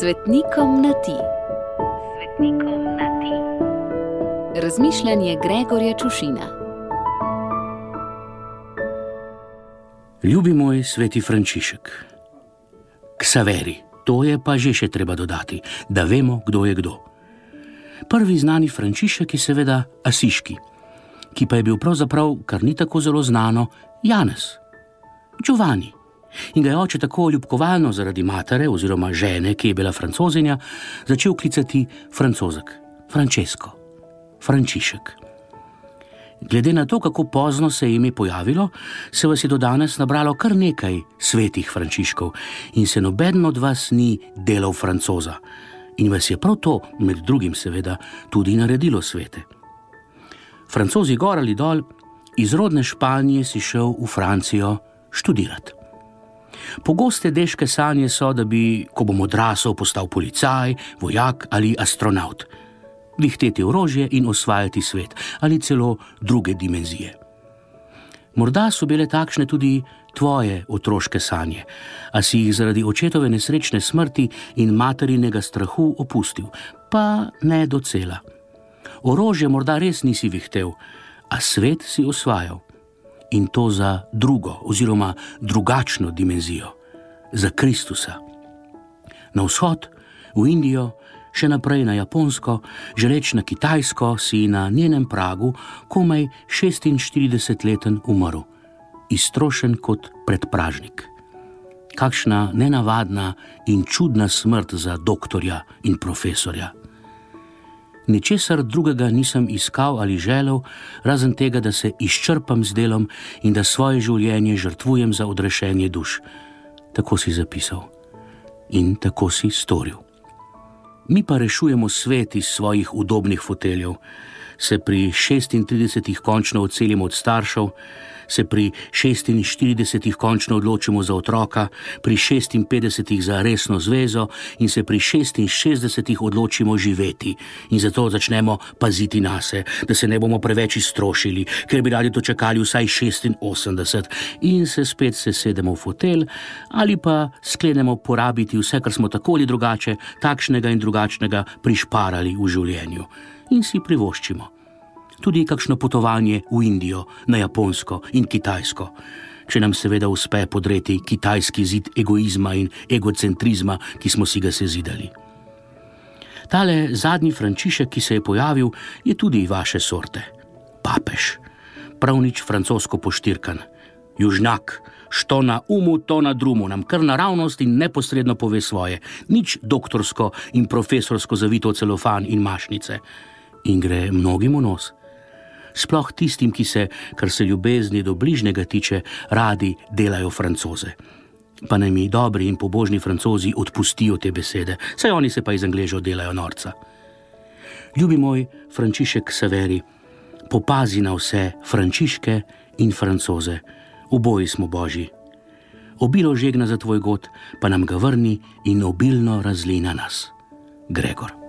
Svetnikom na ti. Svetnikom na ti. Razmišljanje Gregorja Čušina. Ljubi moj sveti Frančišek. Ksaveri, to je pa že še treba dodati, da vemo, kdo je kdo. Prvi znani Frančišek je seveda Asiški, ki pa je bil pravzaprav, kar ni tako zelo znano, Janez, Giovanni. In ga je oče tako ljubkovalno zaradi matere oziroma žene, ki je bila francozinja, začel klicati francozek, Francesco, Frančišek. Glede na to, kako pozno se je ime pojavilo, se vas je do danes nabralo kar nekaj svetih Frančiškov in se noben od vas ni delal francoza. In vas je prav to, med drugim, seveda, tudi naredilo svete. Francozi gor ali dol, iz rodne Španije si šel v Francijo študirati. Pogoste deške sanje so, da bi, ko bom odrasel, postal policaj, vojak ali astronaut, vihteti orožje in osvajati svet ali celo druge dimenzije. Morda so bile takšne tudi tvoje otroške sanje, a si jih zaradi očetove nesrečne smrti in materinega strahu opustil, pa ne docela. Orožje morda res nisi vihtel, a svet si osvajal in to za drugo oziroma drugačno dimenzijo, za Kristusa. Na vzhod, v Indijo, še naprej na Japonsko, želeč na Kitajsko, si na njenem pragu komaj 46-leten umrl, iztrošen kot predpražnik. Kakšna nenavadna in čudna smrt za doktorja in profesorja. Ničesar drugega nisem iskal ali želel, razen tega, da se izčrpam z delom in da svoje življenje žrtvujem za odrešenje duš. Tako si zapisal in tako si storil. Mi pa rešujemo svet iz svojih udobnih foteljev, se pri 36 končno odselimo od staršev, se pri 46 končno odločimo za otroka, pri 56 za resno zvezo in se pri 66 odločimo živeti. In zato začnemo paziti na se, da se ne bomo preveč iztrošili, ker bi radi dočakali vsaj 86 in se spet sesedemo v fotel ali pa sklenemo porabiti vse, kar smo tako ali drugače, takšnega in drugačnega prišparali v življenju in si privoščimo tudi kakšno potovanje v Indijo, na Japonsko in Kitajsko. Če nam seveda uspe podreti kitajski zid egoizma in egocentrizma, ki smo si ga sezidali. Tale zadnji Frančišek, ki se je pojavil, je tudi vaše sorte. Papež, prav nič francosko poštirkan, južnak, što na umu, to na drumu, nam kar naravnost in neposredno pove svoje, nič doktorsko in profesorsko zavito celofan in mašnice. In gre mnogim v nos sploh tistim, ki se, kar se ljubezni do bližnjega tiče, radi delajo francoze. Pa naj mi dobri in pobožni francozi odpustijo te besede, saj oni se pa iz angležo delajo norca. Ljubi moj Frančišek Severi, popazi na vse frančiške in francoze, oboji smo božji. Obilo žegna za tvoj god, pa nam ga vrni in obilno razli na nas. Gregor.